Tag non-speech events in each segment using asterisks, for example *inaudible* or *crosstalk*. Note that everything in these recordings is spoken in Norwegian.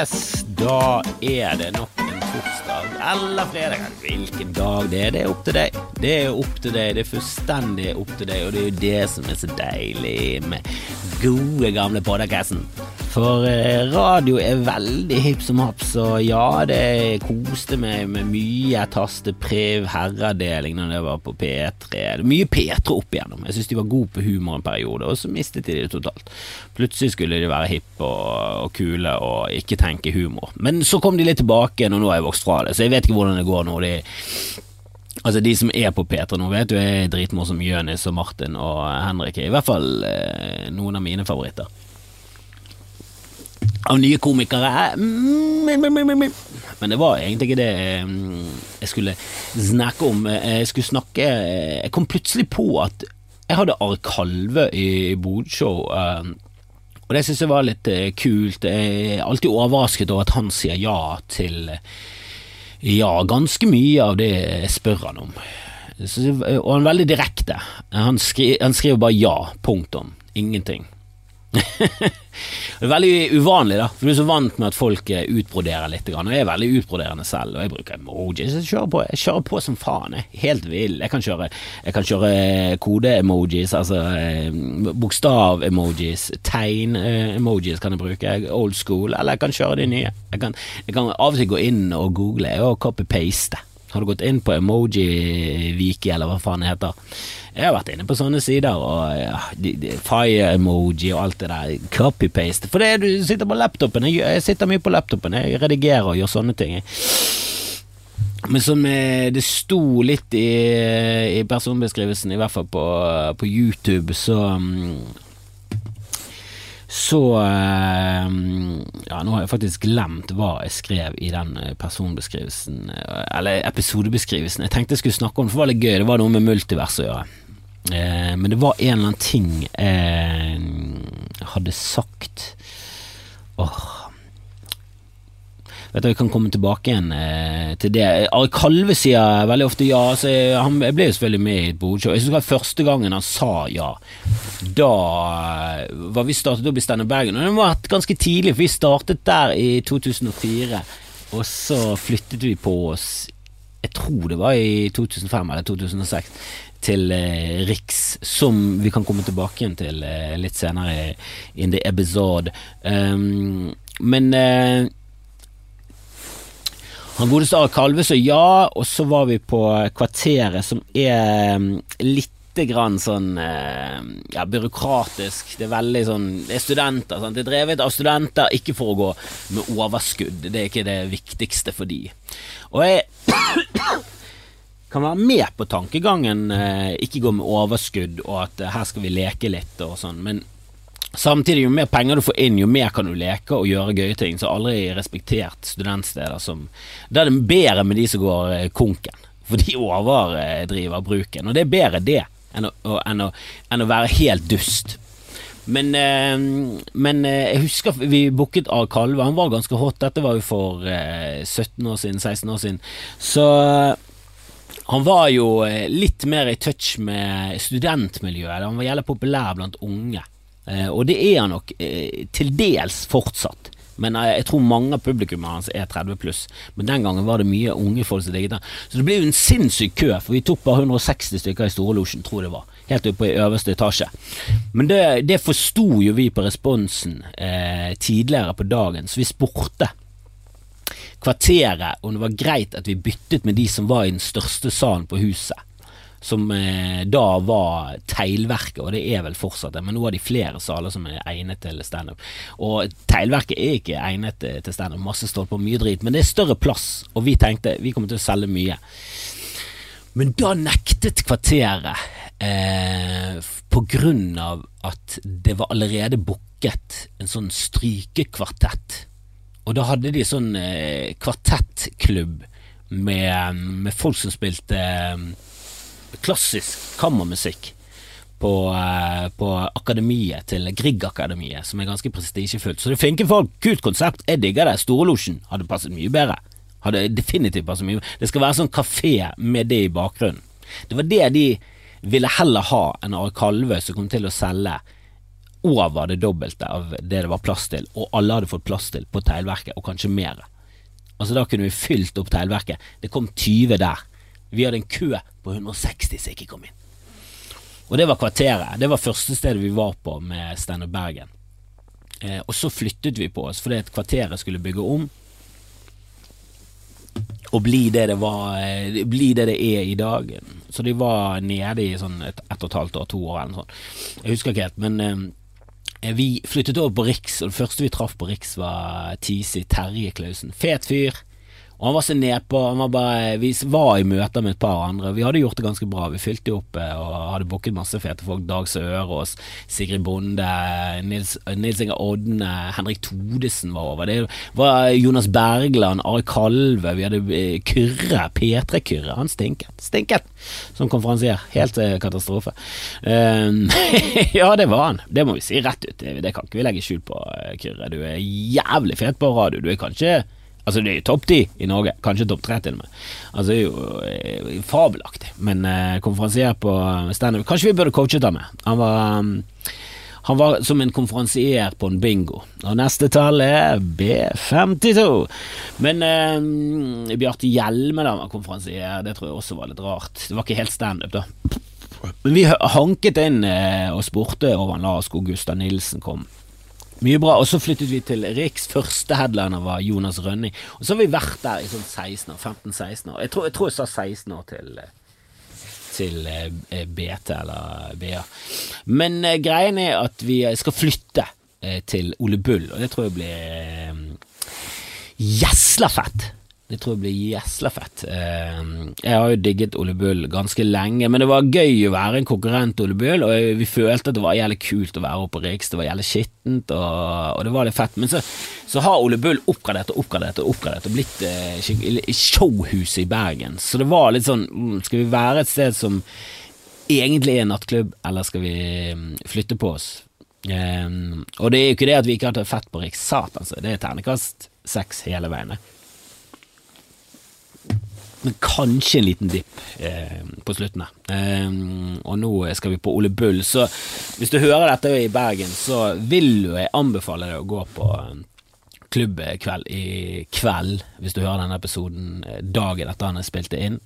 Yes, da er det nok en torsdag eller fredag. Hvilken dag det er, det er opp til deg. Det er opp til deg, det er fullstendig opp til deg, og det er jo det som er så deilig med gode, gamle podcasten. For eh, radio er veldig hipp som happ, så ja, det koste meg med mye tastepriv, herreavdeling når det var på P3. Er mye P3 opp igjennom. Jeg syns de var gode på humor en periode, og så mistet de det totalt. Plutselig skulle de være hippe og, og kule og ikke tenke humor. Men så kom de litt tilbake og nå har jeg vokst fra det, så jeg vet ikke hvordan det går nå. De, altså De som er på P3 nå, vet du er dritmorsom. Jonis og Martin og Henrik i hvert fall eh, noen av mine favoritter av nye komikere. Men det var egentlig ikke det jeg skulle snakke om. Jeg skulle snakke Jeg kom plutselig på at jeg hadde Are Kalve i Bodshow. Og det syns jeg var litt kult. Jeg er alltid overrasket over at han sier ja til ja, ganske mye av det jeg spør han om. Og han er veldig direkte. Han, skri, han skriver bare ja, punktum. Ingenting. *laughs* veldig uvanlig, da, for du er så vant med at folk utbroderer litt. Og jeg er veldig utbroderende selv, og jeg bruker emojis. Jeg kjører på, jeg kjører på som faen. Jeg. Helt vill. Jeg kan kjøre, kjøre kode-emojis, altså bokstav-emojis, tegn-emojis kan jeg bruke. Old school. Eller jeg kan kjøre de nye. Jeg kan, jeg kan av og til gå inn og google og copy-paste. Har du gått inn på Emoji-Viki, eller hva faen det heter? Jeg har vært inne på sånne sider, og ja, fire-emoji og alt det der. Copy-paste. For det du sitter på laptopen. Jeg, jeg, sitter mye på laptopen. Jeg redigerer og gjør sånne ting. Men som det sto litt i, i personbeskrivelsen, i hvert fall på, på YouTube, så så Ja, nå har jeg faktisk glemt hva jeg skrev i den personbeskrivelsen, eller episodebeskrivelsen. Jeg tenkte jeg skulle snakke om det, for det var litt gøy. Det var noe med multivers å gjøre. Men det var en eller annen ting jeg hadde sagt Åh Vet du, Jeg kan komme tilbake igjen eh, til det. Ari Kalve sier veldig ofte ja. Så jeg, han, jeg ble jo selvfølgelig med i et bodshow. Jeg synes det var første gangen han sa ja. Da var vi startet opp i Steinar Bergen, og det var ganske tidlig, for vi startet der i 2004. Og så flyttet vi på oss Jeg tror det var i 2005 eller 2006 til eh, Riks, som vi kan komme tilbake igjen til eh, litt senere in the episode. Um, men eh, han godeste Are Kalve sa ja, og så var vi på Kvarteret, som er litt grann sånn ja, byråkratisk. Det er veldig sånn Det er studenter. Sant? Det er drevet av studenter, ikke for å gå med overskudd. Det er ikke det viktigste for de. Og jeg *coughs* kan være med på tankegangen, ikke gå med overskudd og at her skal vi leke litt og sånn, men Samtidig, jo mer penger du får inn, jo mer kan du leke og gjøre gøye ting. Så aldri respektert studentsteder som Da er det bedre med de som går konken, for de overdriver bruken. Og det er bedre det enn å, enn å, enn å være helt dust. Men, men, jeg husker vi booket av Kalve. Han var ganske hot. Dette var jo for 17 år siden, 16 år siden. Så han var jo litt mer i touch med studentmiljøet. Han var jævlig populær blant unge. Og det er han nok til dels fortsatt. Men jeg tror mange av publikummet hans er 30 pluss. Men den gangen var det mye unge folk som digget den. Så det ble jo en sinnssyk kø, for vi tok bare 160 stykker i Storelosjen, tror jeg det var. Helt oppe i øverste etasje. Men det, det forsto jo vi på responsen eh, tidligere på dagen, så vi spurte kvarteret om det var greit at vi byttet med de som var i den største salen på huset som eh, da var Teglverket, og det er vel fortsatt det, men nå har de flere saler som er egnet til standup. Og Teglverket er ikke egnet til standup, masse stolper mye drit, men det er større plass, og vi tenkte vi kommer til å selge mye. Men da nektet kvarteret eh, på grunn av at det var allerede booket en sånn strykekvartett. Og da hadde de sånn eh, kvartettklubb med, med folk som spilte eh, klassisk kammermusikk på, uh, på akademiet til Grieg-akademiet, som er ganske prestisjefullt. Så det er flinke folk, kult konsept, jeg digger det. Storelosjen hadde passet mye bedre. Hadde definitivt passet mye Det skal være sånn kafé med det i bakgrunnen. Det var det de ville heller ha enn Are Kalve som kom til å selge over det dobbelte av det det var plass til, og alle hadde fått plass til på teglverket, og kanskje mer. Altså Da kunne vi fylt opp teglverket. Det kom 20 der. Vi hadde en kø på 160 som ikke kom inn. Og det var kvarteret. Det var første stedet vi var på med Steinar Bergen. Eh, og så flyttet vi på oss fordi at kvarteret skulle bygge om. Og bli det det var eh, Bli det det er i dag. Så de var nede i sånn et, ett og et halvt år, to år eller noe sånt. Jeg husker ikke helt, men eh, vi flyttet over på Riks, og det første vi traff på Riks var Tisi Terje Klausen. Fet fyr. Og han var så nedpå. Vi var i møter med et par andre. Vi hadde gjort det ganske bra. Vi fylte opp eh, og hadde booket masse fete folk. Dag Sørås, Sigrid Bonde, Nils, Nils Inger Odne, Henrik Todesen var over. Det var Jonas Bergland, Ari Kalve. Vi hadde eh, Kyrre, P3-Kyrre. Han stinket. Stinket som konferansier. Helt eh, katastrofe. Um, *laughs* ja, det var han. Det må vi si rett ut. Det, det kan ikke vi legge skjul på, Kyrre. Du er jævlig fet på radio. Du er kanskje Altså, det er jo topp ti i Norge, kanskje topp tre til og med. Altså, det er jo eh, fabelaktig. Men eh, konferansier på standup Kanskje vi burde coachet ham med. Han var um, han var som en konferansier på en bingo. Og neste tall er B52. Men eh, Bjarte Hjelmeland var konferansier, det tror jeg også var litt rart. Det var ikke helt standup, da. Men vi hanket inn eh, og spurte over Lars hvor Gustav Nilsen kom. Mye bra. Og så flyttet vi til Riks. Første headliner var Jonas Rønning. Og så har vi vært der i sånn 16 år. 15-16 år. Jeg tror, jeg tror, jeg sa 16 år til, til eh, BT eller BA. Men uh, greien er at vi skal flytte uh, til Ole Bull, og det tror jeg blir eh, gjesla fett. Det tror jeg blir gjesla fett. Eh, jeg har jo digget Ole Bull ganske lenge, men det var gøy å være en konkurrent Ole Bull, og vi følte at det var jævlig kult å være oppe på Riks, det var jævlig skittent, og, og, det var litt fett. Men så, så, har Ole Bull oppgradert og oppgradert og oppgradert og blitt eh, showhuset i Bergen, så det var litt sånn mm, Skal vi være et sted som egentlig er nattklubb, eller skal vi mm, flytte på oss? Um, og det er jo ikke det at vi ikke har hatt fett på Riks, satan, så det er ternekast seks hele veien men kanskje en liten dipp eh, på slutten. Eh, og nå skal vi på Ole Bull, så hvis du hører dette i Bergen, så vil jeg anbefale deg å gå på klubbkveld i kveld, hvis du hører denne episoden eh, dagen etter han er spilt det inn.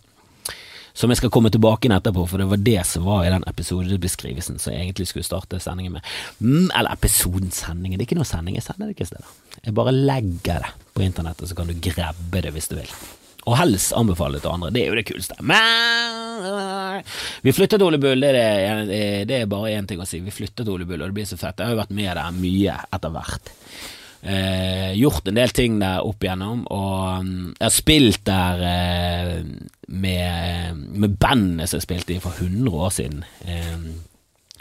Som jeg skal komme tilbake inn etterpå, for det var det som var i den episodebeskrivelsen som jeg egentlig skulle starte sendingen med. Mm, eller episodesendingen det er ikke noe sending, jeg sender det ikke steder. Jeg bare legger det på internettet, så kan du grabbe det hvis du vil. Og helst anbefale til andre. Det er jo det kuleste. Vi flyttet til Ole Bull, det er, det, det er bare én ting å si. Vi flyttet til Ole Bull, og det blir så fett. Jeg har jo vært med der mye etter hvert. Eh, gjort en del ting der opp igjennom, og mm, jeg har spilt der eh, med, med bandet som jeg spilte i for 100 år siden. Eh,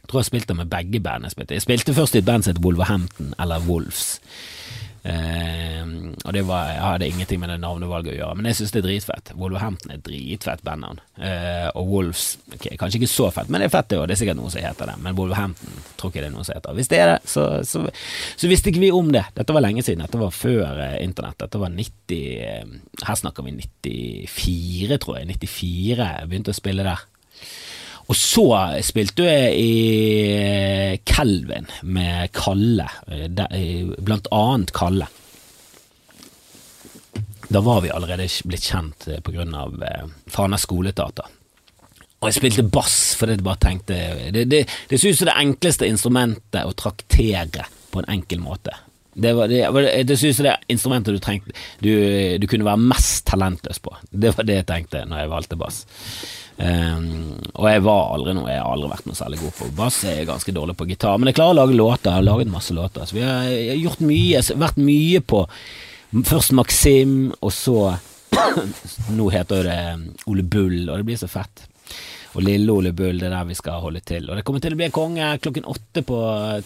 jeg tror jeg spilte med begge bandene jeg spilte. Jeg spilte først i et band som het Wolverhampton, eller Wolves. Eh, og det var, jeg hadde ingenting med det navnevalget å gjøre, men jeg syns det er dritfett. Wolverhampton er dritfett bandnavn. Eh, og Wolves okay, kanskje ikke så fett, men det er fett, det òg. Det er sikkert noen som heter det. Men Wolverhampton tror ikke det er noen som heter. Hvis det er det, så, så, så, visste ikke vi om det. Dette var lenge siden. Dette var før eh, internett. Dette var 90 eh, Her snakker vi 94, tror jeg. 94 jeg begynte å spille der. Og så spilte jeg i Kelvin med Kalle, blant annet Kalle. Da var vi allerede blitt kjent pga. eh, Fana skoleteater. Og jeg spilte bass fordi jeg bare tenkte Det, det, det synes ut som det enkleste instrumentet å traktere på en enkel måte. Det, var, det, det synes jeg det instrumentet du trengte du, du kunne være mest talentløs på. Det var det jeg tenkte når jeg valgte bass. Um, og jeg var aldri noe Jeg har aldri vært noe særlig god på bass. Jeg er ganske dårlig på gitar, men jeg klarer å lage låter. Jeg har laget masse låter. Så vi har, gjort mye. Vært mye på Først Maxim, og så *clears throat* Nå heter det Ole Bull, og det blir så fett. Og Lille Ole Bull, det er der vi skal holde til. Og det kommer til å bli konge klokken åtte på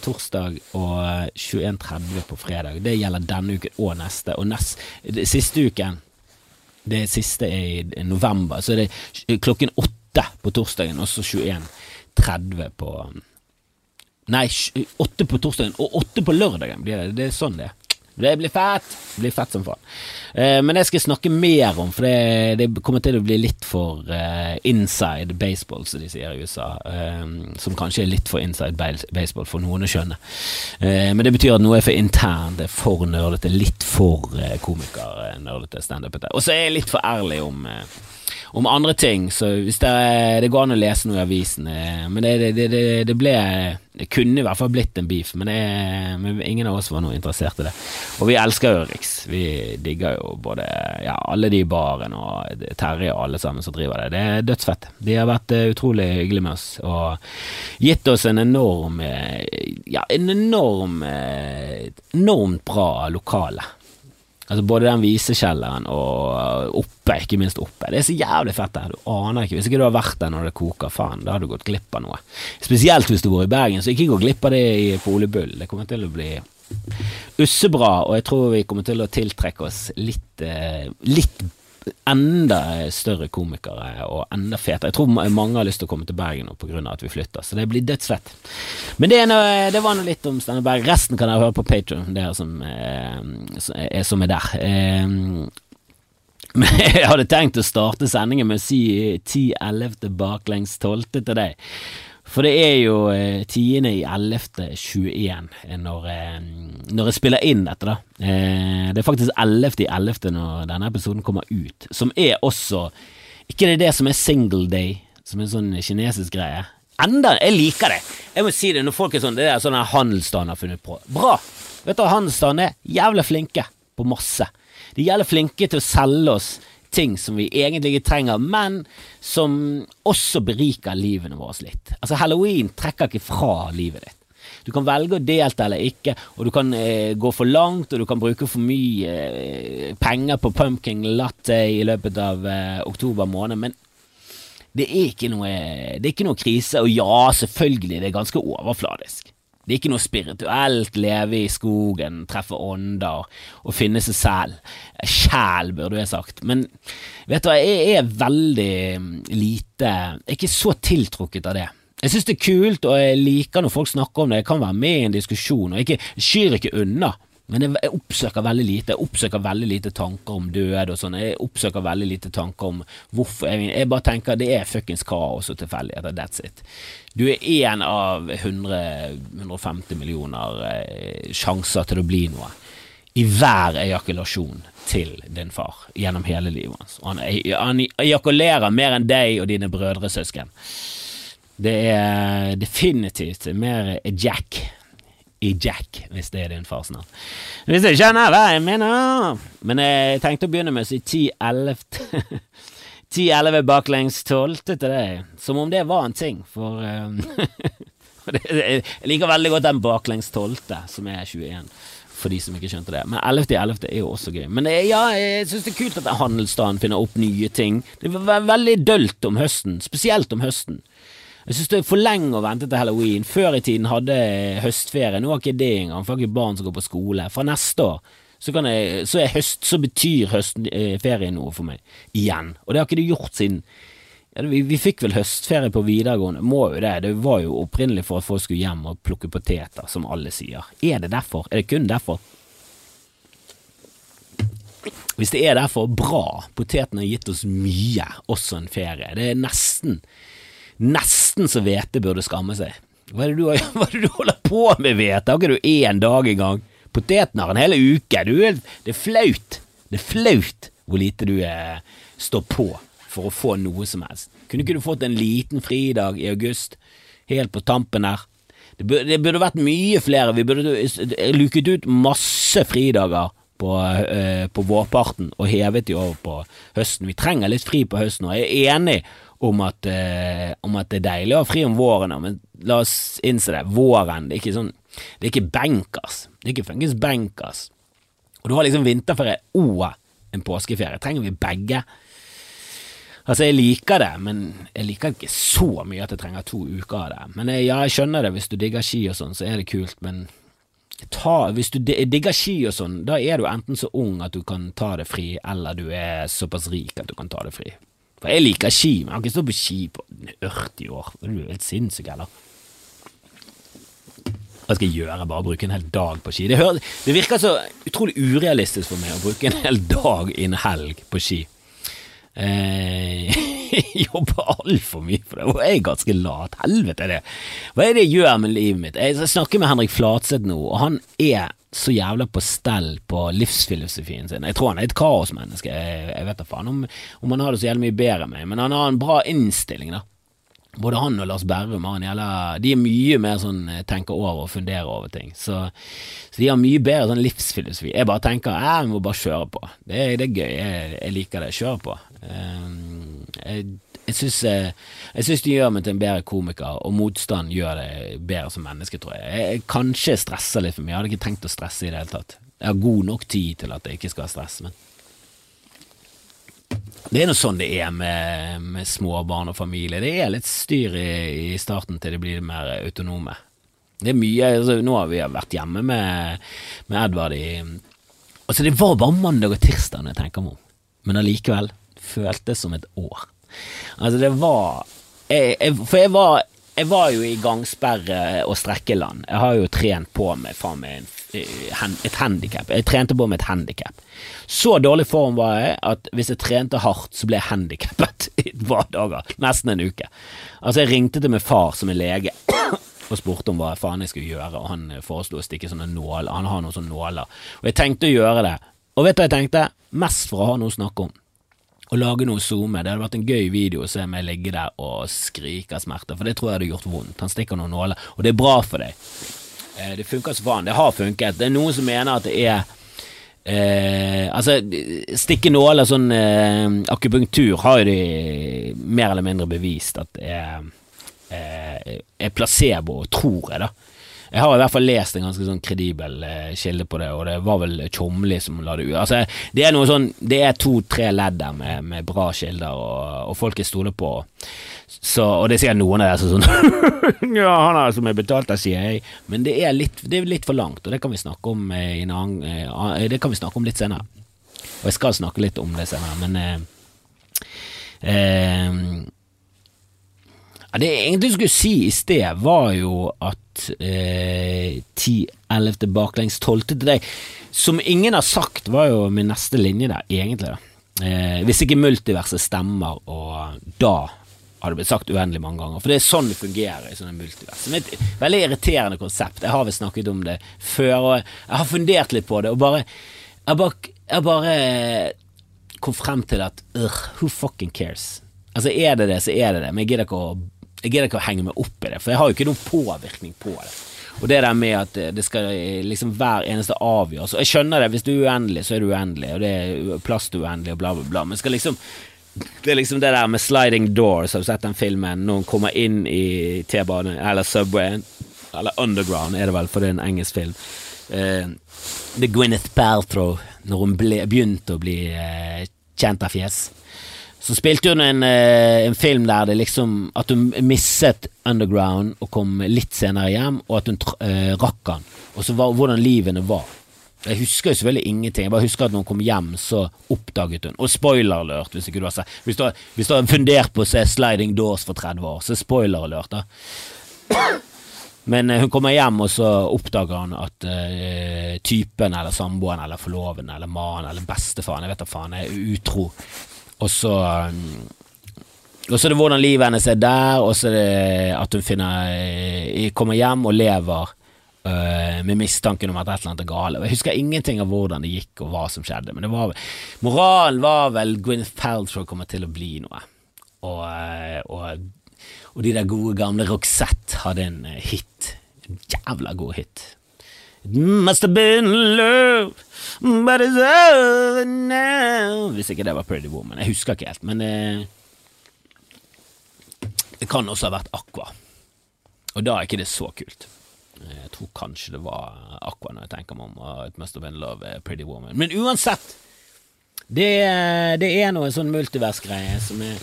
torsdag og 21.30 på fredag. Det gjelder denne uken og neste. Og nest, siste uken det siste er i november, så er det klokken åtte på torsdagen, og så 21.30 på Nei, åtte på torsdagen og åtte på lørdagen blir det. Det er sånn det er. Det blir fett! Det blir fett som faen. Eh, men det skal jeg snakke mer om, for det, det kommer til å bli litt for eh, inside baseball, som de sier i USA. Eh, som kanskje er litt for inside baseball for noen å skjønne. Men det betyr at noe er for internt, det er for nerdete, litt for eh, komiker-nerdete standupete. Og så er jeg litt for ærlig om om andre ting, så hvis det, det går an å lese noe i avisen eh, Men det, det, det, ble Det kunne i hvert fall blitt en beef, men, men, ingen av oss var noe interessert i det. Og vi elsker jo Riks. Vi digger jo både ja, alle de i baren og Terje og alle sammen som driver det. Det er dødsfett. De har vært eh, utrolig hyggelige med oss og gitt oss en enorm Ja, en enorm enormt bra lokale. Altså Både den visekjelleren og oppe, ikke minst oppe. Det er så jævlig fett der. Du aner ikke. Hvis ikke du har vært der når det koker, faen, da har du gått glipp av noe. Spesielt hvis du bor i Bergen, så ikke gå glipp av det på Ole. Det kommer til å bli ussebra, og jeg tror vi kommer til å tiltrekke oss litt, eh, litt enda større komikere og enda fetere. Jeg tror mange har lyst til å komme til Bergen pga. at vi flytter, så det blir dødsfett. Men det, noe, det var nå litt om Steinar Berg. Resten kan dere høre på Patron, dere som, eh, som er der. *laughs* Eh, jeg hadde tenkt å starte sendingen med å si 10.11. baklengs 12. til deg. For det er jo eh, 10.11.21 eh, når, eh, når jeg spiller inn dette, da. Eh, det er faktisk 11.11. når denne episoden kommer ut, som er også Ikke det er det som er single day, som er en sånn kinesisk greie. Enda Jeg liker det! Jeg må si det når folk er sånn Det er sånn handelsstanden har funnet på. Bra! Vet du, Handelsstanden er jævlig flinke på masse. De er jævlig flinke til å selge oss ting som vi egentlig ikke trenger, men som også beriker livene våre litt. Altså, halloween trekker ikke fra livet ditt. Du kan velge å delta eller ikke, og du kan eh, gå for langt, og du kan bruke for mye eh, penger på pumpkin latte i løpet av eh, oktober måned, men det er, noe, det er ikke noe krise. Og ja, selvfølgelig, det er ganske overfladisk. Det er ikke noe spirituelt, leve i skogen, treffe ånder og finne seg selv. Sjæl, burde jeg sagt. Men vet du hva, jeg er veldig lite Jeg er ikke så tiltrukket av det. Jeg synes det er kult, og jeg liker når folk snakker om det. Jeg kan være med i en diskusjon, og jeg skyr ikke unna. Men jeg oppsøker veldig lite Jeg oppsøker veldig lite tanker om død og sånn. Jeg oppsøker veldig lite tanker om hvorfor Jeg, jeg bare tenker det er fuckings kaos og tilfeldigheter. That's it. Du er én av 100, 150 millioner eh, sjanser til å bli noe. I hver ejakulasjon til din far gjennom hele livet hans. Han, han ejakulerer mer enn deg og dine brødresøsken. Det er definitivt mer Jack i Jack, hvis det er din fars navn. Hvis du skjønner hva jeg mener. Men jeg tenkte å begynne med å si 10-11 10-11 *laughs* baklengs 12 til deg, som om det var en ting, for um, *laughs* Jeg liker veldig godt den baklengs 12., som er 21 for de som ikke skjønte det. Men 11.11. er jo også gøy. Men ja, jeg syns det er kult at handelsstanden finner opp nye ting. Det var veldig dølt om høsten, spesielt om høsten. Jeg synes det er for lenge å vente til halloween. Før i tiden hadde høstferie. Nå har ikke det engang, for jeg har ikke barn som går på skole. Fra neste år så, jeg, så, høst, så betyr høstferie noe for meg. Igjen. Og det har ikke det gjort siden ja, vi, vi, fikk vel høstferie på videregående, må jo det. Det var jo opprinnelig for at folk skulle hjem og plukke poteter, som alle sier. Er det derfor? Er det kun derfor? Hvis det er derfor, bra. Potetene har gitt oss mye, også en ferie. Det er nesten Nesten så Hvete burde skamme seg. Hva er, det du, *laughs* er det du holder på med, Hvete? Har ikke du én dag engang? Poteten har en hel uke. Du, det er flaut. Det er flaut hvor lite du eh, står på for å få noe som helst. Kunne ikke du fått en liten fridag i august, helt på tampen her? Det burde, det burde vært mye flere. Vi burde luket ut masse fridager på, eh, på vårparten og hevet de over på høsten. Vi trenger litt fri på høsten, og jeg er enig om at, eh, om at, det er deilig å ha fri om våren, men la oss innse det. Våren, det er ikke sånn Det er ikke benkers. Det er ikke funkens benkers. Og du har liksom vinterferie og en påskeferie. Trenger vi begge? Altså, jeg liker det, men jeg liker ikke så mye at jeg trenger to uker av det. Men jeg, ja, jeg skjønner det, hvis du digger ski og sånn, så er det kult, men ta, hvis du digger ski og sånn, da er du enten så ung at du kan ta det fri, eller du er såpass rik at du kan ta det fri. For jeg liker ski, men jeg har ikke stått på ski på 40 år. Er du helt sinnssyk, eller? Hva skal jeg gjøre? Bare bruke en hel dag på ski? Det virker så utrolig urealistisk for meg å bruke en hel dag i en helg på ski. Eh, *laughs* jeg jobber altfor mye for det, og jeg er ganske lat. Helvete er det. Hva er det jeg gjør med livet mitt? Jeg snakker med Henrik Flatseth nå, og han er så jævla på stell på livsfilosofien sin. Jeg tror han er et kaosmenneske. Jeg, vet da faen om, om han har det så jævlig mye bedre enn meg, men han har en bra innstilling, da. Både han og Lars Berrum har jævla De er mye mer sånn eh, tenker over og funderer over ting. Så, så de har mye bedre sånn livsfilosofi. Jeg bare tenker jeg må bare kjøre på. Det, det er gøy. Jeg, jeg liker det. Kjøre på. Um, jeg jeg syns, eh, det gjør meg til en bedre komiker, og motstand gjør det bedre som menneske, tror jeg. Jeg, jeg kanskje stresser litt for mye, jeg hadde ikke tenkt å stresse i det hele tatt. Jeg har god nok tid til at jeg ikke skal ha stress, men det er nå sånn det er med, med småbarn og familie. Det er litt styr i, i starten til de blir mer autonome. Det er mye altså, Nå har vi vært hjemme med, med Edvard i Altså, det var bare mandag og tirsdag når jeg tenker meg om, men allikevel føltes som et år. Altså, det var jeg, jeg, For jeg var, jeg var jo i gangsperre og strekkeland. Jeg har jo trent på meg faen meg et handikap. Jeg trente på med et handikap. Så dårlig form var jeg at hvis jeg trente hardt, så ble jeg handikappet *laughs* i et par dager. Nesten en uke. Altså, jeg ringte til min far som er lege. *coughs* og spurte om hva faen jeg skulle gjøre, og han foreslo å stikke sånne nåler. Han har noen sånne nåler. Og jeg tenkte å gjøre det. Og vet du hva jeg tenkte? Mest for å ha noe å snakke om å lage noe zoome. Det hadde vært en gøy video å se meg ligge der og skrike av smerte, for det tror jeg hadde gjort vondt. Han stikker noen nåler, og det er bra for deg. Eh, det funker så faen. Det har funket. Det er noen som mener at det er eh, Altså, stikke nåler sånn eh, Akupunktur har jo de mer eller mindre bevist at det er, eh, er placebo, tror jeg, da. Jeg har i hvert fall lest en ganske sånn kredibel eh, kilde på det, og det var vel Tjomli som la det ut. Altså, det er noe sånn Det er to-tre ledd der med, med, bra kilder, og, og folk jeg stoler på. Så, og det er sikkert noen av dere som sånn *laughs* Ja, han er som er betalt av CIA. Men det er, litt, det er litt for langt, og det kan vi snakke om eh, annen eh, Det kan vi snakke om litt senere. Og jeg skal snakke litt om det senere, men eh, eh, det jeg egentlig skulle si i sted, var jo at eh, 10.11. baklengs 12. til deg, som ingen har sagt, var jo min neste linje der, egentlig. Eh, hvis ikke multiverset stemmer, og da har det blitt sagt uendelig mange ganger. For det er sånn det fungerer i sånne multivers. Det er et veldig irriterende konsept. Jeg har vel snakket om det før, og jeg har fundert litt på det, og bare Jeg bare, jeg bare kom frem til at uh, who fucking cares? Altså, er det det, så er det det, men jeg gidder ikke å jeg gidder ikke å henge meg opp i det, for jeg har jo ikke noen påvirkning på det. Og det der med at det skal liksom hver eneste avgjørelse Jeg skjønner det, hvis du er uendelig, så er du uendelig, og det er plast uendelig, og bla, bla, bla, men skal liksom det er liksom det der med sliding doors, har du sett den filmen? Hun kommer inn i T-banen, eller Subway, eller Underground er det vel, for det er en engelsk film. Uh, det er Gwyneth Paltrow, når hun ble, begynte å bli uh, kjent av fjes. Så spilte hun en, eh, en, film der det liksom At hun mistet Underground og kom litt senere hjem, og at hun uh, rakk han. Og så var, hvordan livene var. Jeg husker jo selvfølgelig ingenting. Jeg bare husker at når hun kom hjem, så oppdaget hun Og spoiler alert, hvis ikke du har sett Hvis du har, hvis du har fundert på å se Sliding Doors for 30 år, så spoiler alert, da. Men uh, hun kommer hjem, og så oppdager han at uh, typen eller samboeren eller forloveden eller mannen eller bestefaren, jeg vet da faen, er utro. Og så um, og så er det hvordan livet hennes er der, og så er det at hun finner eh, kommer hjem og lever øh, med mistanken om at et eller annet er galt. Jeg husker ingenting av hvordan det gikk og hva som skjedde, men var, moralen var vel Gwyneth Paltrow kommer til å bli noe. Og, uh, og, og, de der gode gamle Roxette hadde en hit. En jævla god hit. It must have been love But it's over now Hvis ikke det var Pretty Woman. Jeg husker ikke helt, men eh, det kan også ha vært Aqua. Og da er ikke det så kult. Jeg tror kanskje det var Aqua når jeg tenker meg om. It Must Have Been Love, eh, Pretty Woman. Men uansett, det, det er noe sånn multiversgreie som er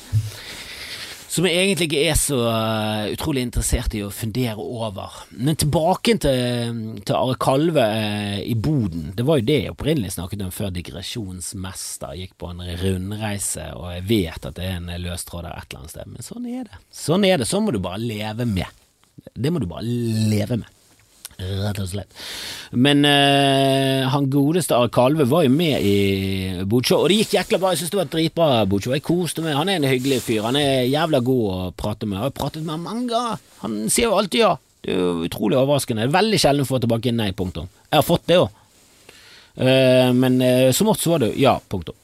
som jeg egentlig ikke er så uh, utrolig interessert i å fundere over. Men tilbake til, til Are Kalve uh, i Boden. Det var jo det jeg opprinnelig snakket om før Digresjonsmester gikk på en rundreise, og jeg vet at det er en løs tråd der et eller annet sted, men sånn er det. Sånn er det. Sånn må du bare leve med. Det må du bare leve med. Rett og slett. Men uh, han godeste Are Kalve var jo med i Bodshow, og det gikk jækla bra. Jeg synes det var dritbra Bodshow. Jeg koste meg. Han er en hyggelig fyr. Han er jævla god å prate med. Jeg har pratet med ham mange ganger. Han sier jo alltid ja. Det er jo utrolig overraskende. Er veldig sjelden å få tilbake nei, punktum. Jeg har fått det òg. Uh, eh, men uh, som oftest var det ja, punktum.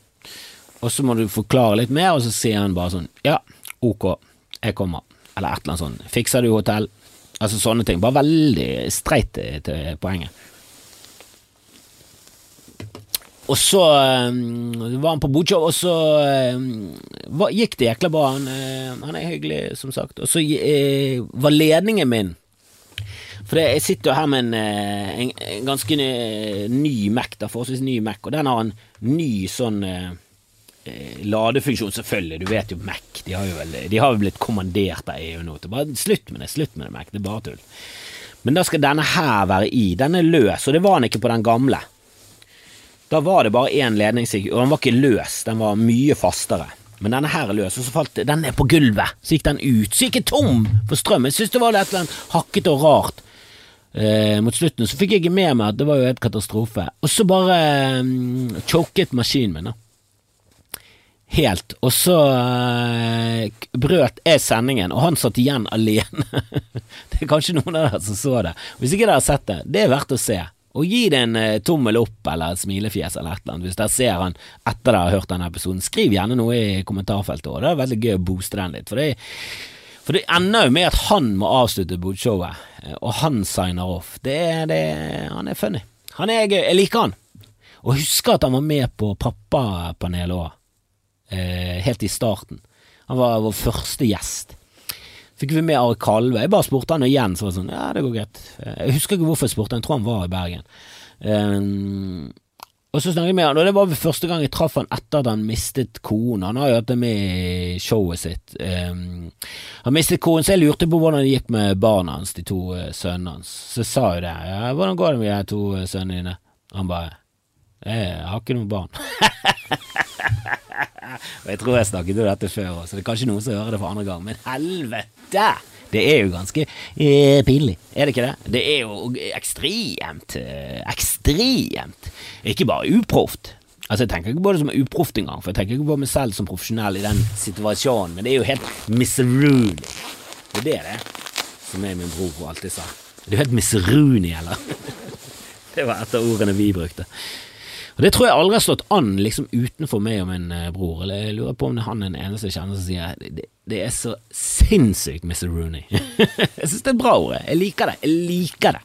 Og så må du forklare litt mer, og så sier han bare sånn ja, ok, jeg kommer. Eller et eller annet sånt. Fikser du hotell? Altså sånne ting. Bare veldig streit til poenget. Og så um, var han på Bodshow, og så um, gikk det jækla bra. Han, uh, han, er hyggelig, som sagt. Og så uh, var ledningen min For det, jeg sitter jo her med en, en, en ganske ny Mac, da, forholdsvis ny Mac, og den har en ny sånn Eh, ladefunksjon, selvfølgelig. Du vet jo Mac. De har jo vel, de har jo blitt kommandert av EU nå. Bare slutt med det, slutt med det, Mac. Det er bare tull. Men da skal denne her være i. Den er løs, og det var den ikke på den gamle. Da var det bare én ledning, og den var ikke løs, den var mye fastere. Men denne her er løs, og så falt den ned på gulvet. Så gikk den ut. Så gikk jeg tom for strøm. Jeg syntes det var annet hakkete og rart. Eh, mot slutten så fikk jeg ikke med meg at det var jo et katastrofe. Og så bare eh, choket maskinen min. da helt, og så uh, brøt jeg sendingen, og han satt igjen alene. *laughs* det er kanskje noen av dere som så det. Hvis ikke dere har sett det, det er verdt å se. Og gi det en uh, tommel opp eller et smilefjes eller et eller annet hvis dere ser han etter dere har hørt denne episoden. Skriv gjerne noe i kommentarfeltet òg, det er veldig gøy å booste den litt. For det, for det ender jo med at han må avslutte bodshowet, eh, og han signer off. Det, det, han er funny. Han er gøy. Jeg liker han. Og husker at han var med på Pappapanelet òg eh, helt i starten. Han var vår første gjest. Fikk vi med Are Kalve. Jeg bare spurte han igjen, så var det sånn Ja, det går greit. Jeg husker ikke hvorfor jeg spurte, jeg tror han var i Bergen. Um, og så snakket jeg med han, og det var første gang jeg traff han etter at han mistet konen. Han har jo hatt det med i showet sitt. Um, han mistet konen, så jeg lurte på hvordan det gikk med barna hans, de to uh, sønnene hans. Så jeg sa jo det. Ja, 'Hvordan går det med de to uh, sønnene dine?' Han bare 'Jeg har ikke noen barn'. *laughs* Og jeg tror jeg snakket om dette før så det er kanskje noen som hører det for andre gang, men helvete! Det er jo ganske eh, pinlig, er det ikke det? Det er jo ekstremt, eh, ekstremt Ikke bare uproft. Altså, Jeg tenker ikke på det som uproft engang, for jeg tenker ikke på meg selv som profesjonell i den situasjonen, men det er jo helt miserrooney. Det er det det som jeg min bror alltid sa. Du er helt miserrooney, eller? *laughs* det var et av ordene vi brukte. Og Det tror jeg aldri har slått an liksom utenfor meg og min eh, bror. Eller Jeg lurer på om det er han den eneste jeg kjenner som sier det, det er så sinnssykt Mr. Rooney. *laughs* jeg syns det er bra ord. Jeg liker det. Jeg liker det.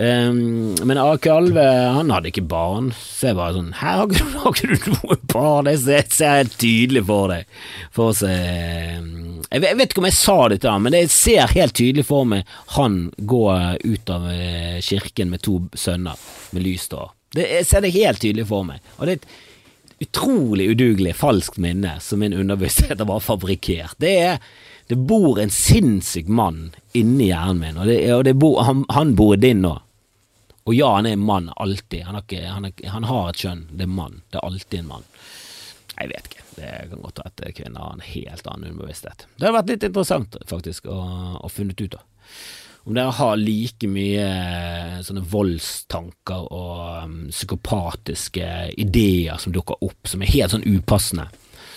Um, men Ake Alve han hadde ikke barn, så jeg bare sånn Her har ikke, du noe barn? Det ser, ser helt tydelig for deg. For å se ehm, jeg, vet ikke om jeg sa det til ham, men jeg ser helt tydelig for meg han gå ut av eh, kirken med to sønner med lyst hår. Det, jeg ser det helt tydelig for meg. Og det er et utrolig udugelig, falskt minne som min underbevissthet har bare fabrikkert. Det er Det bor en sinnssyk mann inni hjernen min, og, det, og det bor, han, han, bor i din nå. Og ja, han er en mann, alltid. Han har, ikke, han, har, han har et kjønn. Det er mann. Det er alltid en mann. Jeg vet ikke. Det kan godt være at kvinner har en helt annen underbevissthet. Det har vært litt interessant, faktisk, å, å funnet ut av om dere har like mye eh, sånne voldstanker og um, psykopatiske ideer som dukker opp, som er helt sånn upassende.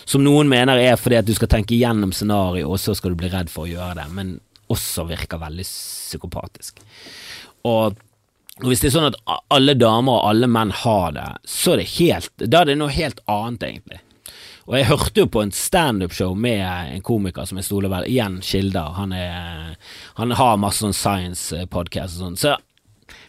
Som noen mener er fordi at du skal tenke gjennom scenarioet, og så skal du bli redd for å gjøre det, men også virker veldig psykopatisk. Og hvis det er sånn at alle damer og alle menn har det, så er det helt Da er det noe helt annet, egentlig. Og jeg hørte jo på en standup-show med en komiker som jeg stoler vel Igjen Kilder. Han, er, han har masse sånn science-podkast og sånn. Så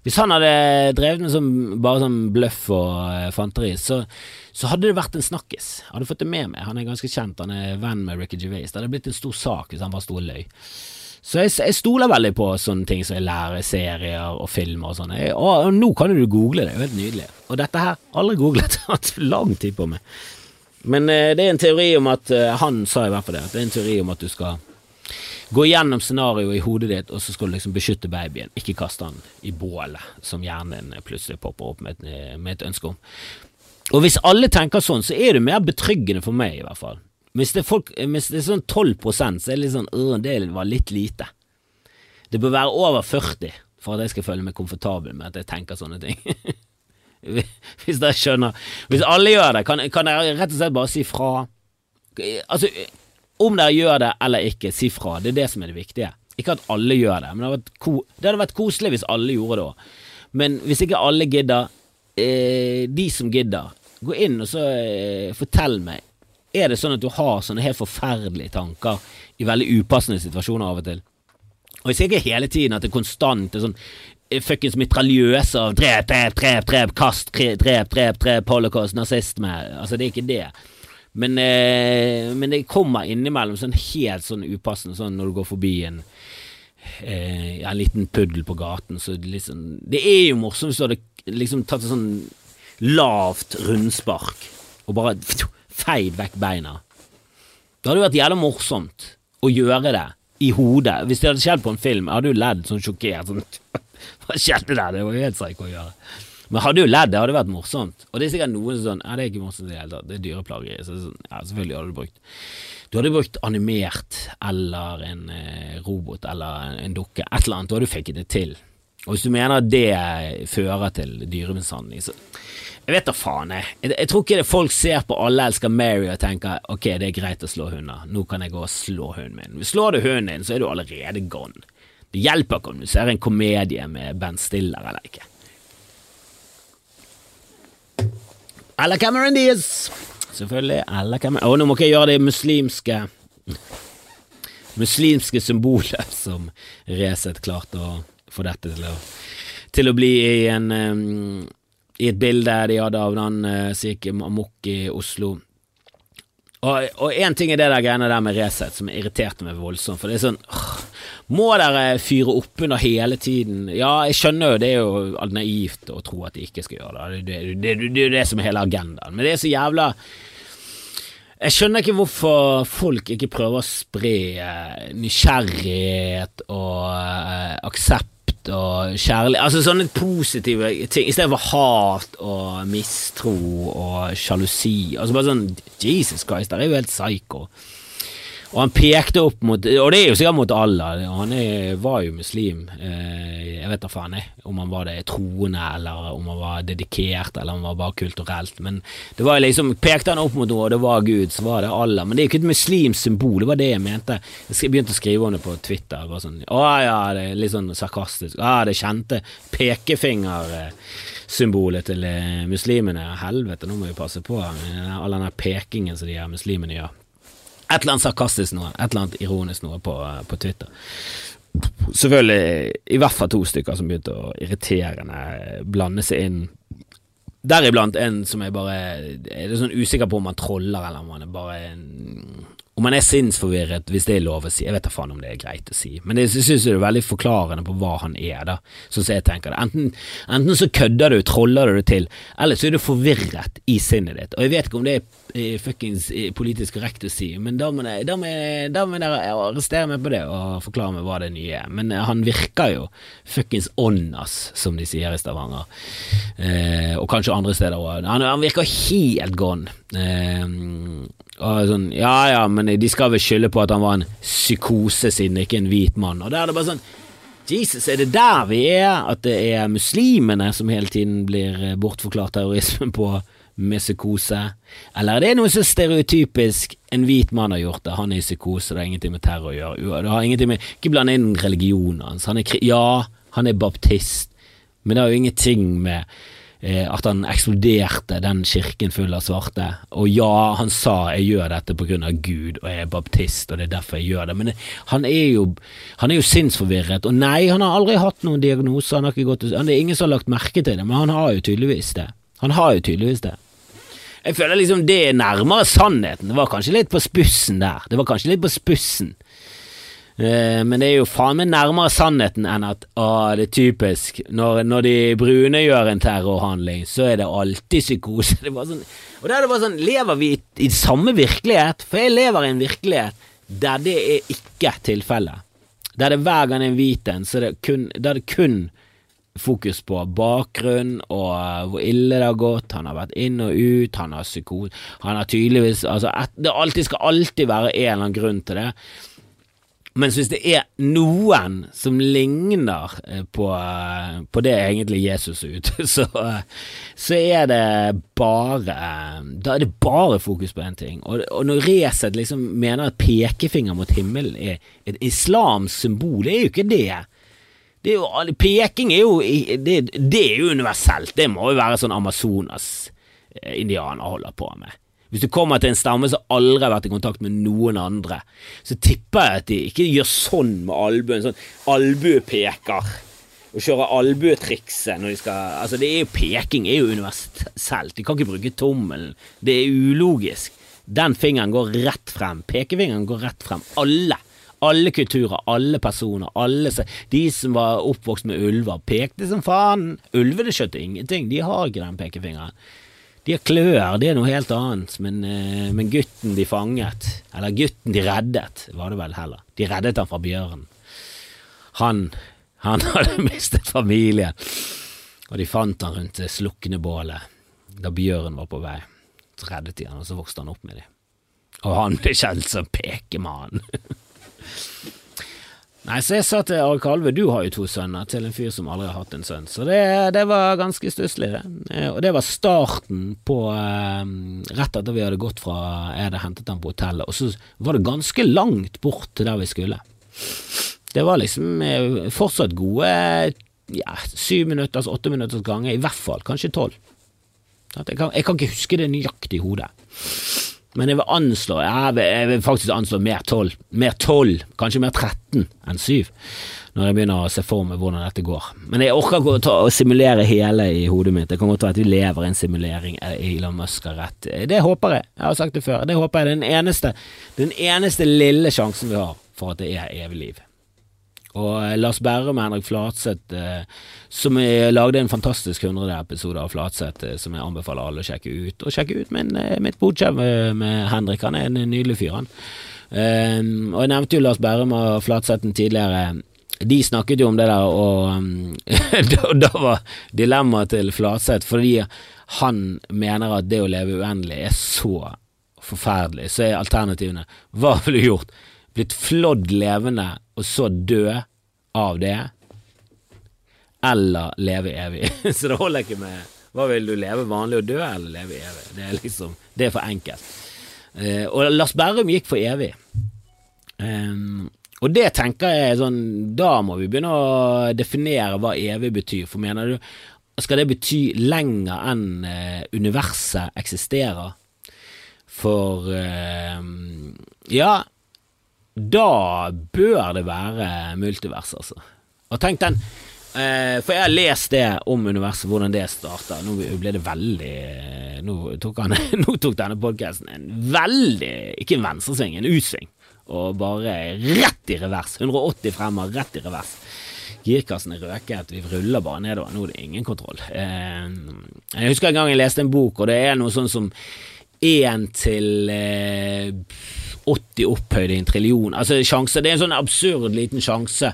hvis han hadde drevet med sånn, bare sånn bløff og uh, fanteri, så, så, hadde det vært en snakkis. Hadde fått det med meg. Han er ganske kjent, han er venn med Ricky Gervais. Det hadde blitt en stor sak hvis han bare sto og løy. Så jeg, jeg, stoler veldig på sånne ting som jeg lærer serier og filmer og sånn. Og, og, nå kan du google det, det er jo helt nydelig. Og dette her, aldri googlet, *laughs* det har hatt lang tid på meg. Men eh, det er en teori om at eh, Han sa i hvert fall det. At det er en teori om at du skal gå gjennom scenarioet i hodet ditt, og så skal du liksom beskytte babyen. Ikke kaste han i bålet, som hjernen plutselig popper opp med et, med et ønske om. Og hvis alle tenker sånn, så er det mer betryggende for meg, i hvert fall. Hvis det er, folk, hvis det er sånn 12 så er det litt sånn øh, det var litt lite. Det bør være over 40 for at jeg skal føle meg komfortabel med at jeg tenker sånne ting. *laughs* *laughs* Hvis dere skjønner. Hvis alle gjør det, kan, kan jeg rett og slett bare si fra. Altså, om dere gjør det eller ikke, si fra. Det er det som er det viktige. Ikke at alle gjør det, men det hadde vært, det hadde vært koselig hvis alle gjorde det òg. Men hvis ikke alle gidder, eh, de som gidder, gå inn og så eh, fortell meg. Er det sånn at du har sånne helt forferdelige tanker i veldig upassende situasjoner av og til? Og jeg sier ikke hele tiden at det er konstant det er sånn fuckings mitraljøse av drep, drep, drep, drep, kast, drep, drep, drep, holocaust, nazisme Altså, det er ikke det. Men, eh, men det kommer innimellom sånn helt sånn upassende, sånn når du går forbi en eh, en liten puddel på gaten, så liksom Det er jo morsomt hvis du hadde liksom tatt et sånn lavt rundspark og bare feid vekk beina. Det hadde vært jævlig morsomt å gjøre det i hodet. Hvis det hadde skjedd på en film, jeg hadde jo ledd sånn sjokkert. Sånn, Hva skjedde der? Det var helt psyko å gjøre. Men hadde jo ledd, det hadde vært morsomt. Og det er sikkert noen som sånn Ja, det er ikke morsomt i det hele tatt, det er dyreplageri. Så sånn, ja, selvfølgelig hadde du brukt Du hadde brukt animert eller en eh, robot eller en, en dukke, et eller annet. Da hadde du fikk det til. Og hvis du mener at det fører til dyremishandling, så jeg vet da faen, jeg. jeg. Jeg tror ikke det folk ser på Alle elsker Mary og tenker ok, det er greit å slå hunder, nå kan jeg gå og slå hunden min. Slår du hunden din, så er du allerede gone. Det hjelper ikke om du ser en komedie med Ben Stiller eller ikke. Eller Cameron Diaz. Selvfølgelig. Eller Cameron Å, nå må ikke jeg gjøre det muslimske Muslimske symbolet *laughs* som Resett klarte å få dette til å, til å bli i en um, i et bilde de hadde av den uh, som gikk amok i Oslo. Og én ting er det der greiene der med Resett som irriterte meg voldsomt, for det er sånn åh, Må dere fyre opp under hele tiden? Ja, jeg skjønner jo det er jo naivt å tro at de ikke skal gjøre det, det er det, det, det, det, som er hele agendaen, men det er så jævla jeg skjønner ikke hvorfor folk ikke prøver å spre uh, nysgjerrighet og uh, og kjærlighet Altså sånne positive ting, istedenfor hat og mistro og sjalusi. Altså bare sånn Jesus Christ, der er jo helt psycho. Og han pekte opp mot Og det er jo sikkert mot Allah. Han er, var jo muslim. Eh, jeg vet da faen jeg, om han var det troende, eller om han var dedikert, eller om han var bare kulturelt. Men det var liksom pekte han opp mot noe, og det var Gud, så var det Allah. Men det er jo ikke et muslimsk symbol, det var det jeg mente. Jeg begynte å skrive om det på Twitter. Det var sånn, Å ja, det er litt sånn sarkastisk. Ja, det kjente pekefingersymbolet til eh, muslimene. Helvete, nå må vi passe på. All den pekingen som de her muslimene gjør. Et eller annet sarkastisk noe, et eller annet ironisk noe på, på Twitter. Selvfølgelig i hvert fall to stykker som begynte å irriterende blande seg inn. Deriblant en som jeg bare er sånn usikker på om han troller, eller om han er bare en om han er sinnsforvirret, hvis det er lov å si. Jeg vet da faen om det er greit å si, men jeg synes det er veldig forklarende på hva han er, da, sånn som jeg tenker det. Enten, enten så kødder du, troller du det til, eller så er du forvirret i sinnet ditt. Og jeg vet ikke om det er fuckings politisk korrekt å si, men da må, jeg, da dere arrestere meg på det og forklare meg hva det nye er. Men eh, han virker jo fuckings åndas, som de sier i Stavanger, eh, og kanskje andre steder òg. Han, han, virker helt gone. Eh, sånn, ja ja, men de skal vel skylde på at han var en psykose siden ikke en hvit mann. Og der er det bare sånn Jesus, er det der vi er? At det er muslimene som hele tiden blir eh, bortforklart terrorismen på med psykose? Eller er det noe så stereotypisk en hvit mann har gjort det, han er i psykose, det har ingenting med terror å gjøre. Det har ingenting med, Ikke bland inn religionen hans. Han er, ja, han er baptist, men det har jo ingenting med at han eksploderte den kirken full av svarte. Og ja, han sa 'jeg gjør dette av Gud, og jeg er baptist, og det er derfor jeg gjør det', men han er jo, han er jo sinnsforvirret. Og nei, han har aldri hatt noen diagnose, han har ikke gått Det er ingen som har lagt merke til det, men han har jo tydeligvis det. Han har jo tydeligvis det. Jeg føler liksom det er nærmere sannheten. Det var kanskje litt på spussen der. Det var kanskje litt på spussen. Eh, men det er jo faen meg nærmere sannheten enn at å, det er typisk. Når, når, de brune gjør en terrorhandling, så er det alltid psykose. *laughs* Det sånn, og da er det bare sånn Lever vi i, i samme virkelighet? For jeg lever i en virkelighet der det er ikke tilfellet. Der det hver gang er en hvit en, så det kun, der det kun fokus på bakgrunn og uh, hvor ille det har gått. Han har vært inn og ut, han har psykose Han har tydeligvis Altså, et, det alltid skal alltid være en eller annen grunn til det. Mens hvis det er noen som ligner eh, på, på det egentlig Jesus er ute, *laughs* så, så er det bare Da er det bare fokus på én ting. Og, og når Resett liksom mener at pekefinger mot himmelen er et islamsk symbol, det er jo ikke det. det er jo, peking er jo det, det er jo universelt. Det må jo være sånn Amazonas-indianer eh, holder på med. Hvis du kommer til en stamme som aldri har vært i kontakt med noen andre, så tipper jeg at de ikke gjør sånn med albuen, sånn albuepeker. Og kjører albuetrikset når de skal Altså, det er jo peking er jo universelt. De kan ikke bruke tommelen. Det er ulogisk. Den fingeren går rett frem. Pekefingeren går rett frem. Alle. Alle kulturer, alle personer, alle De som var oppvokst med ulver, pekte som faen. Ulvene skjøtte ingenting. De har ikke den pekefingeren. De har klør, det er noe helt annet, men, eh, men, gutten de fanget, eller gutten de reddet, var det vel heller, de reddet han fra bjørnen. Han, han *laughs* hadde mistet familien, og de fant han rundt det slukne bålet da bjørnen var på vei. Så reddet de han, og så vokste han opp med dem. Og han ble kjent som pekemann. *laughs* Nei, så jeg sa til Are Kalve, du har jo to sønner, til en fyr som aldri har hatt en sønn. Så det, det var ganske stusslig, det. Eh, og det var starten på eh, Rett etter vi hadde gått fra jeg hadde hentet ham på hotellet, og så var det ganske langt bort til der vi skulle. Det var liksom eh, fortsatt gode ja, syv minutters, åtte minutters ganger, i hvert fall, kanskje tolv. Jeg jeg kan ikke huske det nøyaktig i hodet. Men jeg vil anslå jeg vil, jeg vil faktisk anslå mer tolv. Mer tolv, kanskje mer 13 enn 7, når jeg begynner å se for meg hvordan dette går. Men jeg orker ikke å, ta, å simulere hele i hodet mitt. Det kan godt være at vi lever i en simulering. Elon Musk har rett. Det håper jeg. Jeg har sagt det før. Det håper jeg. Den eneste, den eneste lille sjansen vi har for at det er evig liv. Og eh, Lars Berrum og Henrik Flatseth, eh, som lagde en fantastisk 100 episode av Flatseth, eh, som jeg anbefaler alle å sjekke ut. Og sjekke ut min, mitt bodkjev med Henrik, han er en nydelig fyr, han. Um, og jeg nevnte jo Lars Berrum og Flatsetten tidligere. De snakket jo om det der, og um, *laughs* da, da, var dilemmaet til Flatseth fordi han mener at det å leve uendelig er så forferdelig, så er alternativene Hva ville du gjort? Blitt flådd levende og så dø av det, eller leve evig. *laughs* så det holder ikke med hva vil du leve vanlig og dø, eller leve evig? Det er liksom, det er for enkelt. Uh, og Lars Berrum gikk for evig. Um, og det tenker jeg sånn Da må vi begynne å definere hva evig betyr. For mener du Skal det bety lenger enn eh, universet eksisterer? For eh, Ja, da bør det være multivers, altså. Og tenk den eh, For jeg har lest det om universet, hvordan det starta. Nå ble det veldig Nå tok, han, *laughs* nå tok denne podkasten en veldig Ikke en venstresving, en utsving. Og bare rett i revers. 180 fremmer, rett i revers. Girkassen er røket, vi ruller bare nedover. Nå er det ingen kontroll. Eh, jeg husker en gang jeg leste en bok, og det er noe sånn som én til eh, 80 opphøyd i en trillion. Altså sjanse, Det er en sånn absurd liten sjanse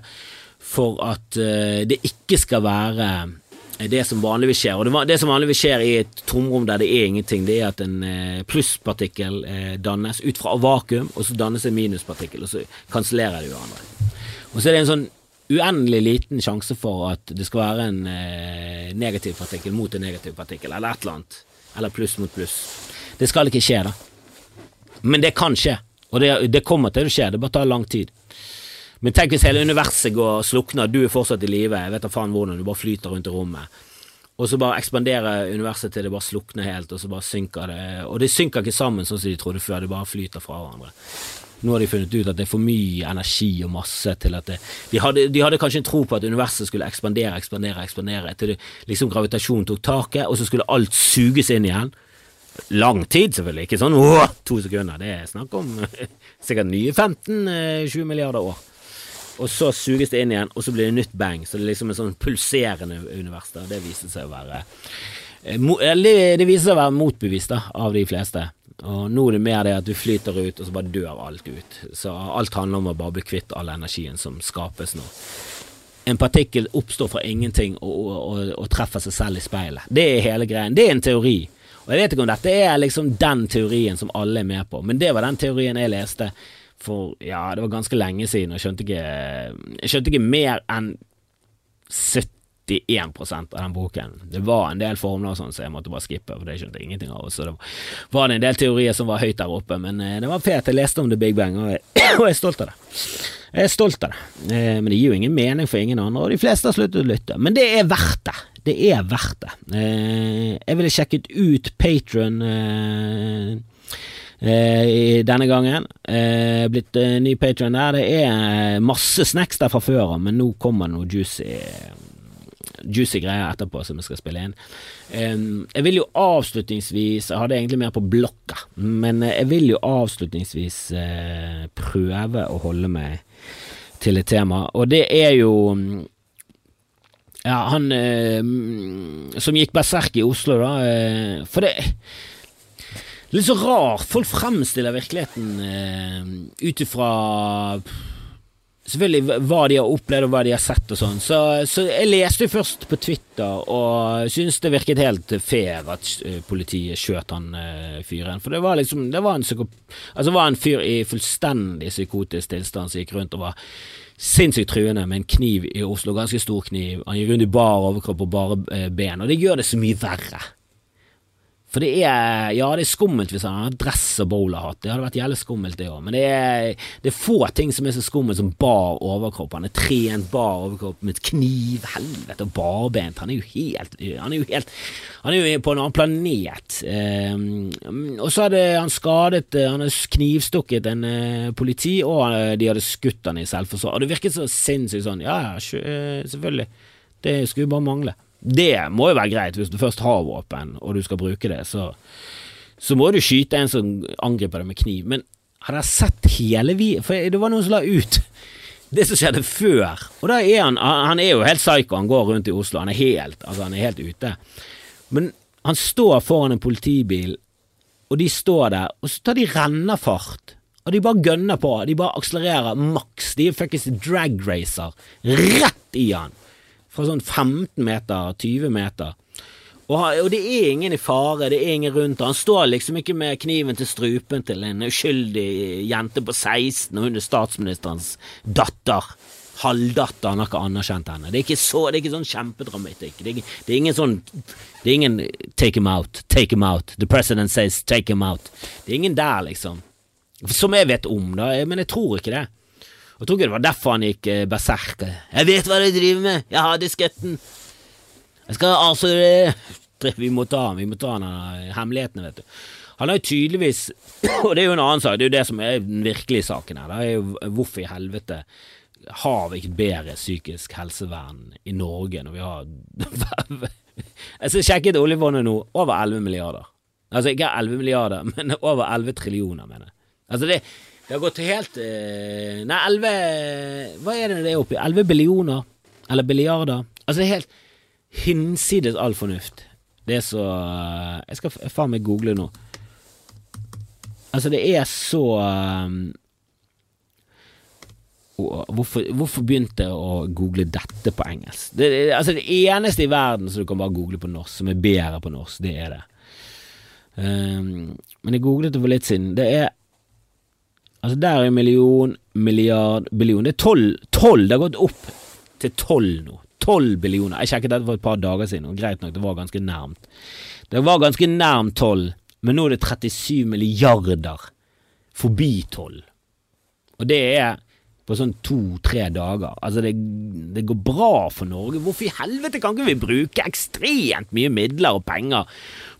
for at eh, det ikke skal være det som vanligvis skjer. Og det, det, som vanligvis skjer i et tomrom der det er ingenting, det er at en eh, plusspartikkel uh, dannes ut fra vakuum, og så dannes en minuspartikkel, og så kansellerer de hverandre. Og så er det en sånn uendelig liten sjanse for at det skal være en negativ partikkel mot en negativ partikkel, eller et eller annet. Eller pluss mot pluss. Det skal ikke skje, da. Men det kan skje. Og det, det, kommer til å skje, det bare tar lang tid. Men tenk hvis hele universet går og slukner, du er fortsatt i live, jeg vet da faen hvordan, du bare flyter rundt i rommet. Og så bare ekspanderer universet til det bare slukner helt, og så bare synker det. Og det synker ikke sammen sånn som de trodde før, det bare flyter fra hverandre. Nå har de funnet ut at det er for mye energi og masse til at det De hadde, de hadde kanskje en tro på at universet skulle ekspandere, ekspandere, ekspandere, til det, liksom gravitasjonen tok taket, og så skulle alt suges inn igjen. Lang tid, selvfølgelig. Ikke sånn åh, to sekunder. Det er snakk om sikkert nye 15-20 eh, milliarder år. Og så suges det inn igjen, og så blir det nytt bang. Så det er liksom en sånn pulserende univers. Det viser seg å være eh, Det viser seg å være motbevist da, av de fleste. Og nå er det mer det at du flyter ut, og så bare dør alt ut. Så alt handler om å bare bli kvitt all energien som skapes nå. En partikkel oppstår fra ingenting og, og, og, og treffer seg selv i speilet. Det er hele greien. Det er en teori. Jeg vet ikke om dette er liksom den teorien som alle er med på, men det var den teorien jeg leste for ja, det var ganske lenge siden, og jeg skjønte ikke, jeg skjønte ikke mer enn 71 av den boken. Det var en del formler sånn, så jeg måtte bare skippe, for det skjønte jeg ingenting av. Så det var en del teorier som var høyt der oppe, men eh, det var fet. Jeg leste om The Big Bang, og jeg, *clears throat* og jeg er stolt av det. Jeg er stolt av det, eh, men det gir jo ingen mening for ingen andre, og de fleste har sluttet å lytte. Men det er verdt det. Det er verdt det. Eh, jeg ville sjekket ut Patron denne gangen. blitt ny patron der. Det er masse snacks der fra før av, men nå kommer det noe juicy juicy greier etterpå som vi skal spille inn. jeg vil jo avslutningsvis Jeg hadde egentlig mer på blokka, men jeg vil jo avslutningsvis eh, prøve å holde meg til et tema, og det er jo ja, han eh, som gikk berserk i Oslo, da. Eh, for det Litt så rart. Folk fremstiller virkeligheten eh, ut ifra selvfølgelig hva de har opplevd og hva de har sett og sånn. Så, så, jeg leste først på Twitter og syntes det virket helt fair at eh, politiet skjøt han uh, fyren. For det var liksom Det var en, altså, var en fyr i fullstendig psykotisk tilstand som gikk rundt og var sinnssykt truende med en kniv i Oslo, ganske stor kniv. Han gikk rundt i bar overkropp og bare uh, ben, og det gjør det så mye verre. For det er Ja, det er skummelt hvis han har dress og bowlerhatt. Det hadde vært jævlig skummelt, det òg. Men det er, det er, få ting som er så skummelt som bar overkropp. Han er trent bar overkropp med et kniv. Helvete, og barbent. Han er jo helt Han er jo helt Han er jo på en annen planet. Um, og så hadde han skadet Han hadde knivstukket en uh, politi, og de hadde skutt han i selvforsvar. Og det virket så sinnssykt sånn. Ja, ja, eh, selvfølgelig. Det skulle bare mangle. Det må jo være greit hvis du først har våpen og du skal bruke det, så, så må du skyte en som angriper deg med kniv. Men har dere sett hele vi... For det var noen som la ut det som skjedde før. Og da er han Han er jo helt psycho, han går rundt i Oslo, han er helt, altså han er helt ute. Men han står foran en politibil, og de står der, og så tar de rennefart. Og de bare gønner på, de bare akselererer maks. De er fuckings drag racer rett i han fra sånn 15 meter, 20 meter. Og, og, det er ingen i fare, det er ingen rundt Han står liksom ikke med kniven til strupen til en uskyldig jente på 16, og hun er statsministerens datter. Halvdatter, han har ikke anerkjent henne. Det er ikke, så, det er ikke sånn kjempedramatikk. Det, det er ingen sånn Det er ingen take him out, take him out. The president says take him out. Det er ingen der, liksom. Som jeg vet om, da, men jeg tror ikke det. Og tror ikke det var derfor han gikk eh, berserk. Jeg vet hva dere driver med, jeg har disketten. Jeg skal avsløre *laughs* Vi må ta han, vi må ta han, hemmelighetene, vet du. Han har jo tydeligvis *clears throat* Og det er jo en annen sak, det er jo det som er den virkelige saken her. Det er jo hvorfor i helvete har vi ikke bedre psykisk helsevern i Norge når vi har *laughs* Jeg skal sjekke oljefondet nå. Over 11 milliarder. Altså ikke 11 milliarder, *laughs* men over 11 trillioner, mener jeg. Altså det det har gått helt eh, Nei, elleve Hva er det det er oppi? Elleve billioner? Eller billiarder? Altså, det er helt hinsides all fornuft. Det er så Jeg skal faen meg google nå. Altså, det er så um, hvorfor, hvorfor, begynte jeg å google dette på engelsk? Det, det, altså det eneste i verden som du kan bare google på norsk, som er bedre på norsk, det er det. Um, men jeg googlet det for litt siden. Det er Altså, der er million, milliard, billion. Det er tolv, tolv! Det har gått opp til tolv nå. Tolv billioner. Jeg sjekket dette for et par dager siden, og greit nok, det var ganske nærmt. Det var ganske nærmt tolv, men nå er det 37 milliarder forbi tolv. Og det er på sånn to-tre dager. Altså, det, det, går bra for Norge. Hvorfor i helvete kan ikke vi bruke ekstremt mye midler og penger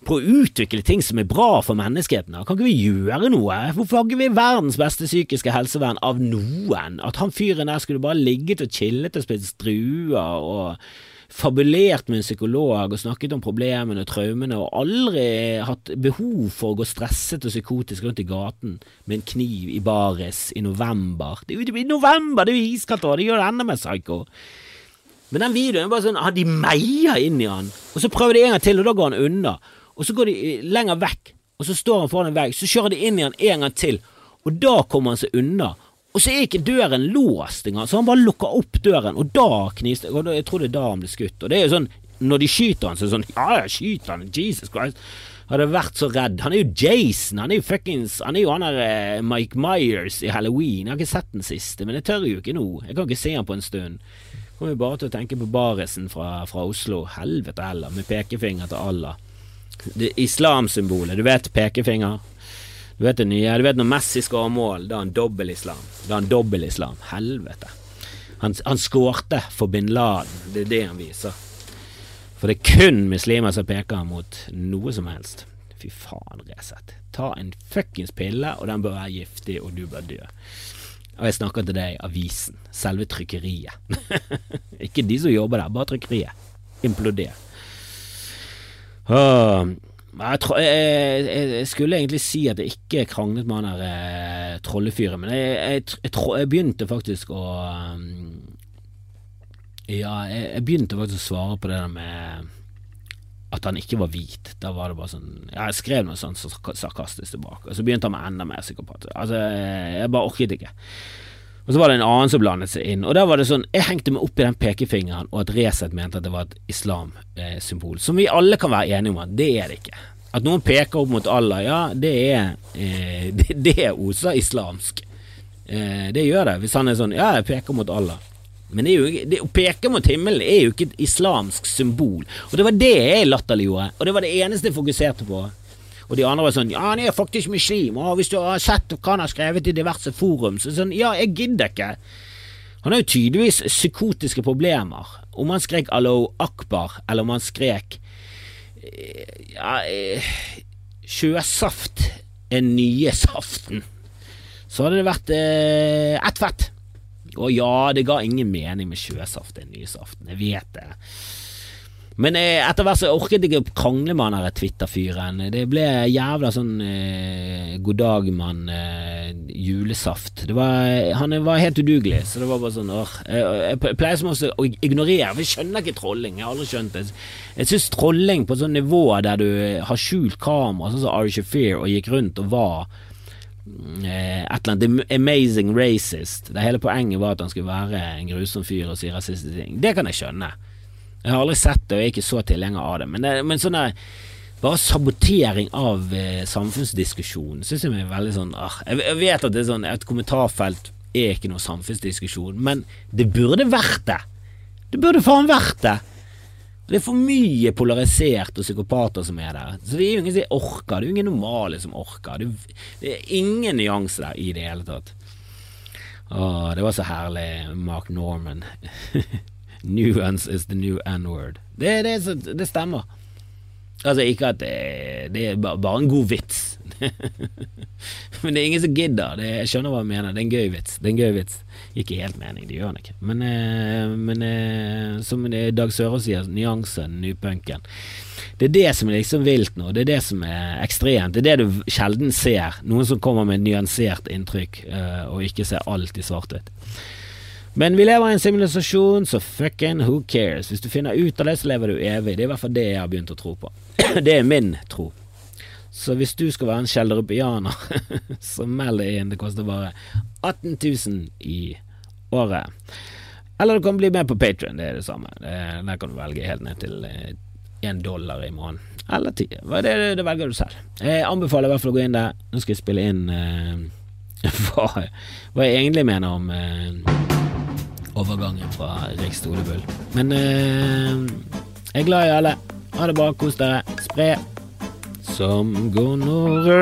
på å utvikle ting som er bra for menneskeheten? Kan ikke vi gjøre noe? Hvorfor har ikke vi verdens beste psykiske helsevern av noen? At han fyren der skulle bare ligget og chillet og spist druer og fabulert med en psykolog og snakket om problemene og traumene, og aldri hatt behov for å gå stresset og psykotisk rundt i gaten med en kniv i baris i november. Det er jo i november, det er jo iskaldt og det gjør det enda mer psycho. Men den videoen er bare sånn, de meier inn i han, og så prøver de en gang til, og da går han unna. Og så går de lenger vekk, og så står han foran en vegg, så kjører de inn i han en gang til, og da kommer han seg unna. Og så er ikke døren låst engang, så han bare lukker opp døren, og da kniste Jeg tror det er da han ble skutt. Og det er jo sånn, når de skyter han, så er det sånn Ja, ja, skyt han, Jesus Christ. hadde vært så redd. Han er jo Jason, han er jo fuckings Han er jo han der eh, Mike Myers i Halloween. Jeg har ikke sett den siste, men jeg tør jo ikke nå. Jeg kan ikke se han på en stund. Kommer jo bare til å tenke på Barisen fra, fra Oslo. Helvete heller, med pekefinger til Allah. Det Islamsymbolet, du vet pekefinger. Du vet det nye. Du vet når Messi skårer mål, da er han dobbel-islam. Da er han dobbel-islam. Helvete. Han, han skårte for bin Laden. Det er det han viser. For det er kun muslimer som peker mot noe som helst. Fy faen, Resett. Ta en fuckings pille, og den bør være giftig, og du bør dø. Og jeg snakker til deg, avisen. Selve trykkeriet. *laughs* Ikke de som jobber der, bare trykkeriet. Imploder. Åh, jeg, jeg, jeg, skulle egentlig si at jeg ikke kranglet med han der eh, trollefyren, men jeg, begynte faktisk å um, ja, jeg, begynte faktisk å svare på det der med at han ikke var hvit. Da var det bare sånn ja, Jeg skrev noe sånt sarkastisk tilbake, og så begynte han med enda mer psykopat. Altså, jeg bare orket ikke. Og så var det en annen som blandet seg inn, og da var det sånn Jeg hengte meg opp i den pekefingeren, og at Resett mente at det var et islamsymbol, som vi alle kan være enige om at det er det ikke. At noen peker opp mot Allah, ja, det er eh, *laughs* det, det er også islamsk. Eh, det gjør det, hvis han er sånn Ja, jeg peker mot Allah. Men det jo, det, å peke mot himmelen er jo ikke et islamsk symbol. Og det var det jeg latterliggjorde, og det var det eneste jeg fokuserte på. Og de andre var sånn Ja, han er faktisk muslim, og hvis du har sett hva han har skrevet i diverse forum, så sånn Ja, jeg gidder ikke. Han har jo tydeligvis psykotiske problemer. Om han skrek Allo Akbar, eller om han skrek eh, Ja, eh, sjøsaft er nye saften, så hadde det vært eh, ett fett. Og ja, det ga ingen mening med sjøsaft er nye saften, jeg vet det. Men eh, etter hvert så orket jeg ikke å krangle med han der Twitter-fyren. Det ble jævla sånn eh, god dag, mann, eh, julesaft. Var, han var helt udugelig, så det var bare sånn åh. Jeg, jeg pleier som også å ignorere, for jeg skjønner ikke trolling. Jeg har aldri skjønt det. Jeg syns trolling på sånn nivå der du har skjult kamera, sånn som Ari Shafir, og gikk rundt og var Eh, et eller annet amazing racist. Det hele poenget var at han skulle være en grusom fyr og si rasistiske ting. Det kan jeg skjønne. Jeg har aldri sett det, og jeg er ikke så tilhenger av det. Men, det, men sånn der bare sabotering av eh, samfunnsdiskusjon syns jeg er veldig sånn ah, jeg, vet at det er sånn et kommentarfelt er ikke noe samfunnsdiskusjon, men det burde vært det. Det burde faen vært det. Det er for mye polarisert og psykopater som er der. Så det er jo ingen som orker. Det er jo ingen normale som orker. Det er ingen nyanse der i det hele tatt. Åh, det var så herlig, Mark Norman. *laughs* Nuance is the new N-word. Det, det, det, stemmer. Altså, ikke at det, det er bare en god vits. *laughs* Men det er ingen som gidder. Det, jeg skjønner hva jeg mener. Det er en gøy vits. Det er en gøy vits. Ikke helt mening, det gjør den ikke. Men, eh, men eh, som Dag Sørås sier, nyansen, nypunken. Det er det som er liksom vilt nå. Det er det som er ekstremt. Det er det du sjelden ser. Noen som kommer med nyansert inntrykk, eh, og ikke ser alt i svart-hvitt. Men vi lever i en sivilisasjon, så fucking who cares? Hvis du finner ut av det, så lever du evig. Det er i hvert fall det jeg har begynt å tro på. *clears throat* det er min tro. Så hvis du skal være en kjelderupianer, *laughs* så meld deg inn. Det koster bare 18 000 i året. Eller du kan bli med på Patrion, det er det samme. der kan du velge helt ned til én eh, dollar i måneden. Eller ti. Det, det, velger du selv. Jeg anbefaler i hvert fall å gå inn der. Nå skal jeg spille inn uh, *laughs* hva, hva, jeg egentlig mener om uh, overgangen fra Rik Stolebull. Men eh, jeg er glad i alle. Ha det bra, kos dere. Spre som gonoré.